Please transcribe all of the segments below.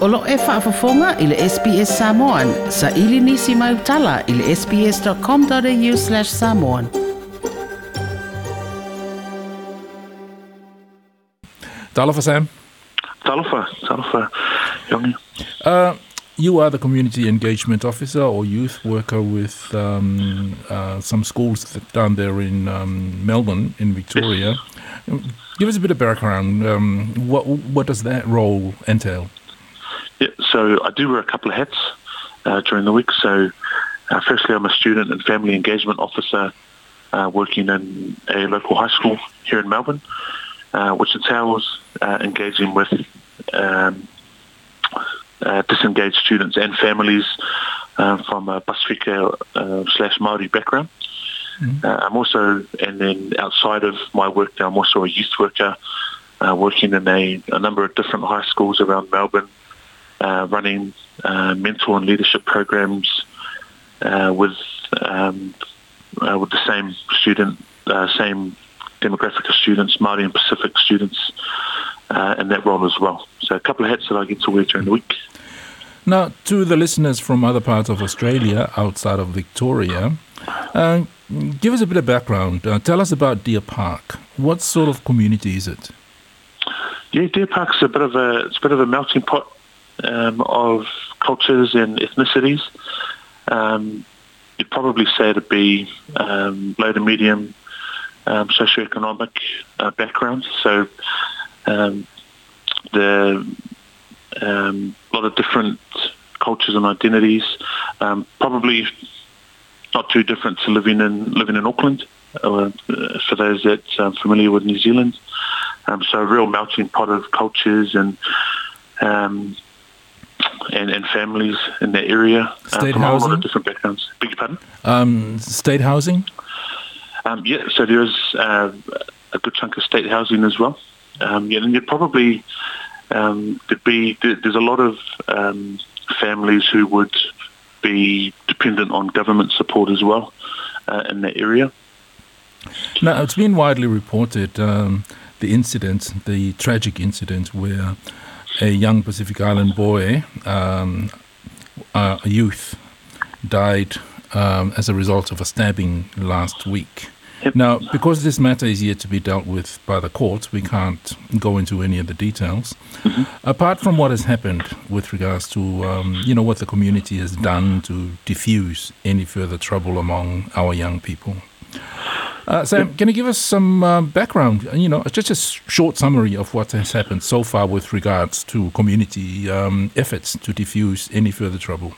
Olo e whaafafonga i le SBS Samoan. Sa ili nisi mai utala i le sbs.com.au slash samoan. Talofa, Sam. Talofa, talofa, Jongi. Uh, you are the community engagement officer or youth worker with um, uh, some schools down there in um, Melbourne, in Victoria. Yes. Give us a bit of background. Um, what what does that role entail? Yeah, so I do wear a couple of hats uh, during the week. So, uh, firstly, I'm a student and family engagement officer uh, working in a local high school here in Melbourne, uh, which entails uh, engaging with um, uh, disengaged students and families from a Pasifika slash Maori background. Mm-hmm. I'm also, and then outside of my work, I'm also a youth worker working in a, a number of different high schools around Melbourne uh, running uh, mentor and leadership programs uh, with um, uh, with the same student, uh, same demographic of students, Māori and Pacific students, uh, in that role as well. So a couple of hats that I get to wear during the week. Now, to the listeners from other parts of Australia outside of Victoria, uh, give us a bit of background. Uh, tell us about Deer Park. What sort of community is it? Yeah, Deer Park's a bit of a it's a bit of a melting pot um, of cultures and ethnicities. Um, you'd probably say to be um, low to medium um, socioeconomic uh, backgrounds. So um, the um, a lot of different cultures and identities. Um, probably not too different to living in living in Auckland. Uh, for those that are familiar with New Zealand, so a real melting pot of cultures and um, and, and families in that area uh, state from housing? a lot of different backgrounds. Beg your pardon? Um, state housing? Um, yeah, so there is uh, a good chunk of state housing as well. Um, yeah, and you'd probably um, there'd be there's a lot of um, families who would be dependent on government support as well uh, in that area. Now, it's been widely reported um, the incident, the tragic incident where a young Pacific Island boy, um, uh, a youth, died um, as a result of a stabbing last week. Yep. Now, because this matter is yet to be dealt with by the courts, we can't go into any of the details. Mm-hmm. Apart from what has happened with regards to, um, you know, what the community has done to diffuse any further trouble among our young people. Uh, Sam, can you give us some uh, background? You know, just a short summary of what has happened so far with regards to community um, efforts to defuse any further trouble.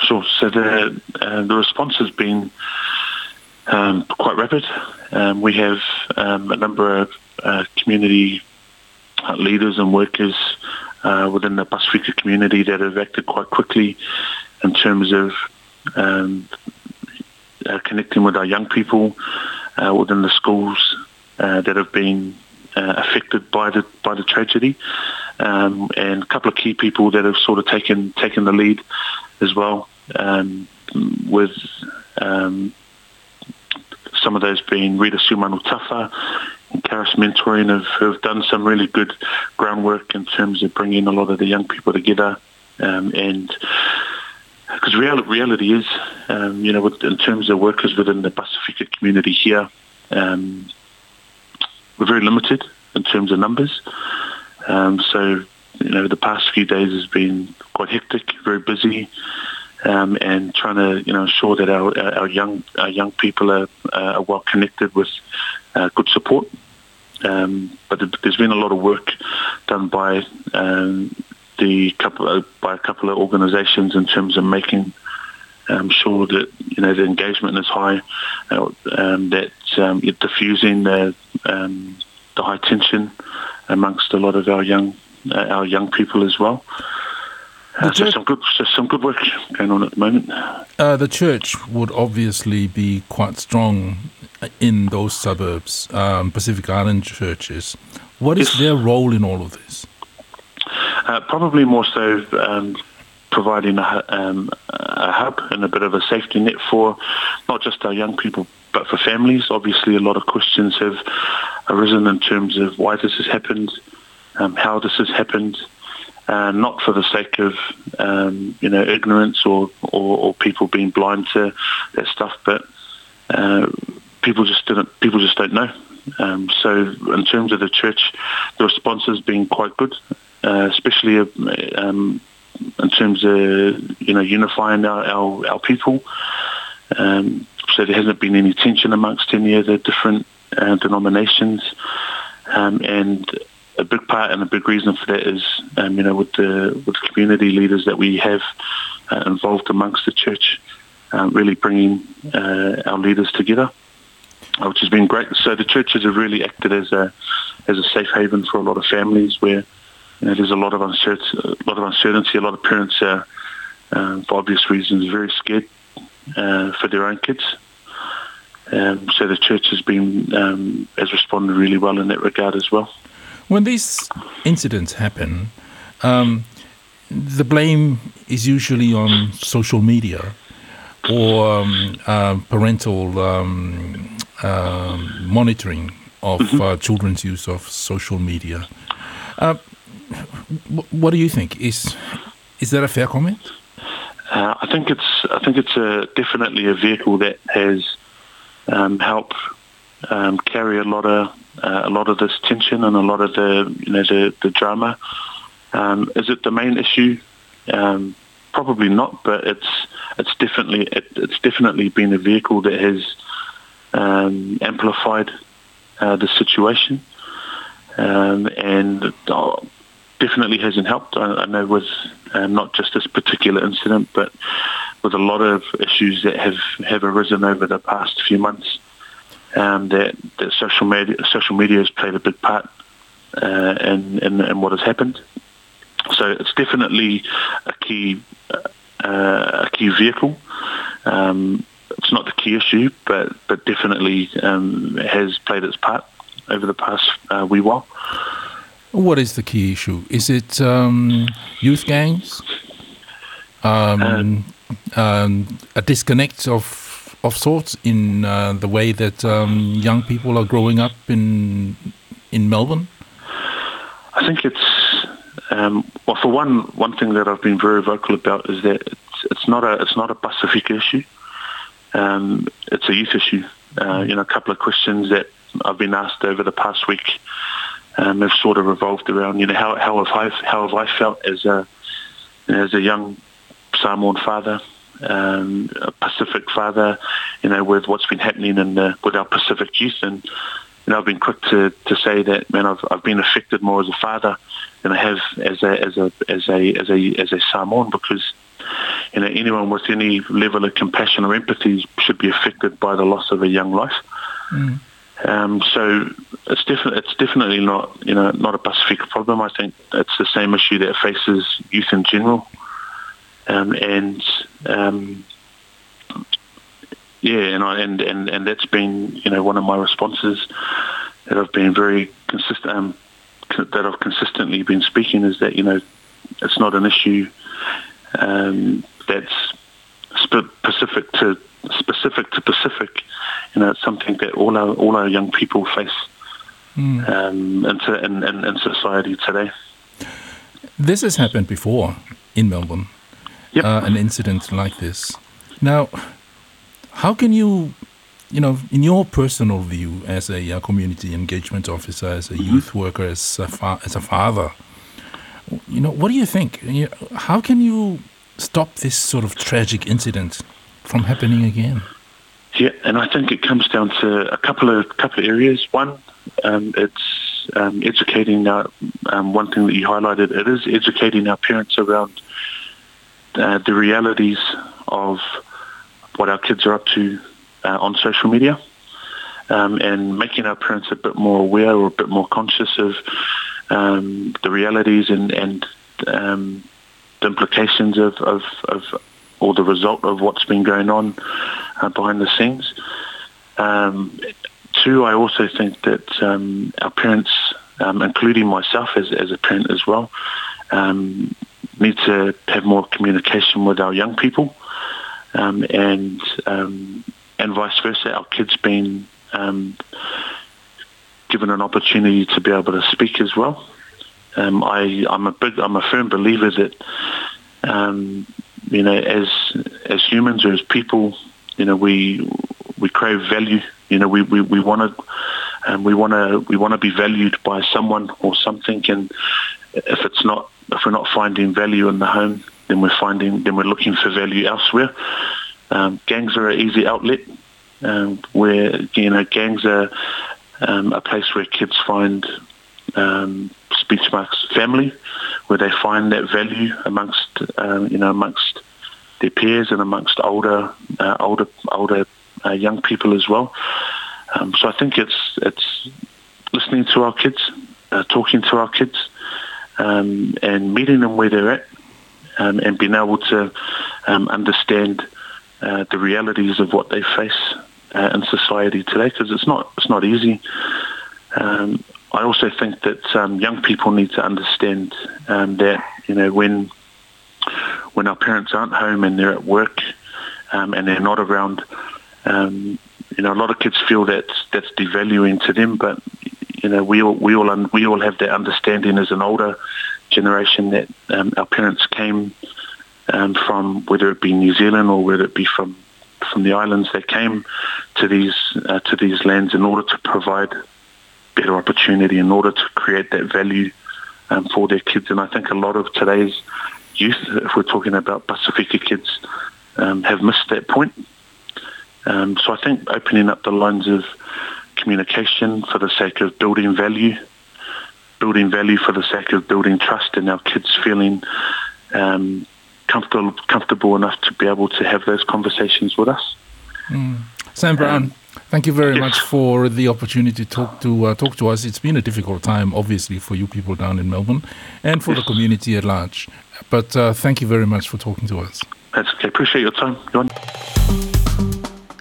Sure. So the uh, the response has been um, quite rapid. Um, we have um, a number of uh, community leaders and workers uh, within the Pasifika community that have acted quite quickly in terms of um, uh, connecting with our young people uh, within the schools uh, that have been uh, affected by the by the tragedy, um, and a couple of key people that have sort of taken taken the lead as well, um, with um, some of those being Rita Sumanu Tafa and Karis Mentoring have, have done some really good groundwork in terms of bringing a lot of the young people together um, and because reality, reality is, um, you know, with, in terms of workers within the Pasifika community here, um, we're very limited in terms of numbers. Um, so, you know, the past few days has been quite hectic, very busy, um, and trying to, you know, ensure that our, our young our young people are, are well connected with uh, good support. Um, but there's been a lot of work done by um, the couple of, by a couple of organisations in terms of making um, sure that you know the engagement is high, uh, um, that um, you're diffusing the um, the high tension amongst a lot of our young uh, our young people as well. Uh, so some good, so some good work going on at the moment. Uh, the church would obviously be quite strong in those suburbs, um, Pacific Island churches. What is yes. their role in all of this? Uh, probably more so um, providing a, um, a, hub and a bit of a safety net for not just our young people, but for families. Obviously, a lot of questions have arisen in terms of why this has happened, um, how this has happened, uh, not for the sake of um, you know ignorance or, or, or people being blind to that stuff, but uh, people just didn't people just don't know. Um, so in terms of the church, the response has been quite good, uh, especially um, in terms of you know unifying our our, our people. Um, so there hasn't been any tension amongst any of the different uh, denominations, um, and a big part and a big reason for that is um, you know with the with community leaders that we have uh, involved amongst the church, uh, really bringing uh, our leaders together, which has been great. So the churches have really acted as a as a safe haven for a lot of families where you know, there's a lot of uncertainty, a lot of uncertainty. A lot of parents are, um, for obvious reasons, very scared uh, for their own kids. Um, so the church has been um, has responded really well in that regard as well. When these incidents happen, um, the blame is usually on social media or um, uh, parental um, uh, monitoring of mm-hmm. uh, children's use of social media. Uh, what do you think? Is is that a fair comment? Uh, I think it's I think it's a, definitely a vehicle that has um, helped um, carry a lot of uh, a lot of this tension and a lot of the you know the, the drama. Um, is it the main issue? Um, probably not, but it's it's definitely it, it's definitely been a vehicle that has um, amplified uh, the situation, um, and uh, definitely hasn't helped. I, I know with um, not just this particular incident, but with a lot of issues that have, have arisen over the past few months, um, that, that social media social media has played a big part uh, in, in, in what has happened. So it's definitely a key uh, a key vehicle. Um, it's not the key issue, but but definitely um, has played its part over the past uh, wee while. What is the key issue? Is it um, youth gangs? Um, um, a disconnect of of sorts in uh, the way that um, young people are growing up in in Melbourne? I think it's um, well. For one, one thing that I've been very vocal about is that it's, it's not a it's not a Pacific issue. Um, it's a youth issue. Uh, you know, a couple of questions that I've been asked over the past week um, have sort of revolved around you know how how have I how have I felt as a as a young Samoan father, um, a Pacific father, you know, with what's been happening in the, with our Pacific youth, and you know, I've been quick to, to say that man, I've I've been affected more as a father than I have as a as a as a as a as a Samoan because you know anyone with any level of compassion or empathy should be affected by the loss of a young life. Mm. Um, so it's definitely it's definitely not you know not a Pacific problem. I think it's the same issue that faces youth in general, um, and um, yeah, and, I, and and and that's been you know one of my responses that I've been very consistent um, that I've consistently been speaking is that you know it's not an issue um, specific to specific to Pacific. You know, it's something that all our all our young people face mm. um, into, in, in, in society today. This has happened before in Melbourne. Yep. Uh, an incident like this. Now, how can you, you know, in your personal view as a uh, community engagement officer, as a mm-hmm. youth worker, as a fa- as a father, you know, what do you think? How can you stop this sort of tragic incident from happening again? Yeah, and I think it comes down to a couple of couple of areas. One, um, it's um, educating our, um, one thing that you highlighted. It is educating our parents around uh, the realities of what our kids are up to uh, on social media, um, and making our parents a bit more aware or a bit more conscious of um, the realities and and um, the implications of, of, of or the result of what's been going on uh, behind the scenes. Um, two, I also think that um, our parents, um, including myself as, as a parent as well, um, need to have more communication with our young people, um, and um, and vice versa. Our kids being given an opportunity to be able to speak as well. Um, I, I'm a big, I'm a firm believer that, um, you know, as as humans or as people, you know, we we crave value. You know, we we, we want to, um, we want to we want to be valued by someone or something. And if it's not, if we're not finding value in the home, then we're finding, then we're looking for value elsewhere. Um, gangs are an easy outlet. Um, where you know gangs are um, a place where kids find um, speech marks family, where they find that value amongst um, you know amongst their peers and amongst older uh, older older uh, young people as well. Um, so I think it's it's listening to our kids, uh, talking to our kids, um, and meeting them where they're at, um, and being able to um, understand uh, the realities of what they face uh, in society today, because it's not it's not easy. Um, I also think that um, young people need to understand um, that you know when when our parents aren't home and they're at work um, and they're not around, um, you know, a lot of kids feel that that's devaluing to them. But you know, we all we all un- we all have that understanding as an older generation that um, our parents came um, from, whether it be New Zealand or whether it be from from the islands, they came to these uh, to these lands in order to provide better opportunity, in order to create that value um, for their kids. And I think a lot of today's youth, if we're talking about Pasifika kids, um, have missed that point. Um, so I think opening up the lines of communication for the sake of building value, building value for the sake of building trust in our kids feeling um, comfortable comfortable enough to be able to have those conversations with us. Mm. Sam Brown, um, thank you very yes. much for the opportunity to talk to uh, talk to us. It's been a difficult time, obviously, for you people down in Melbourne and for yes. the community at large. But uh, thank you very much for talking to us. That's okay. Appreciate your time. John.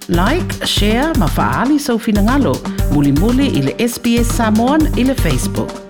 Like, share, mafaali sa ufinangalo, muli muli ile SBS Samoan ile Facebook.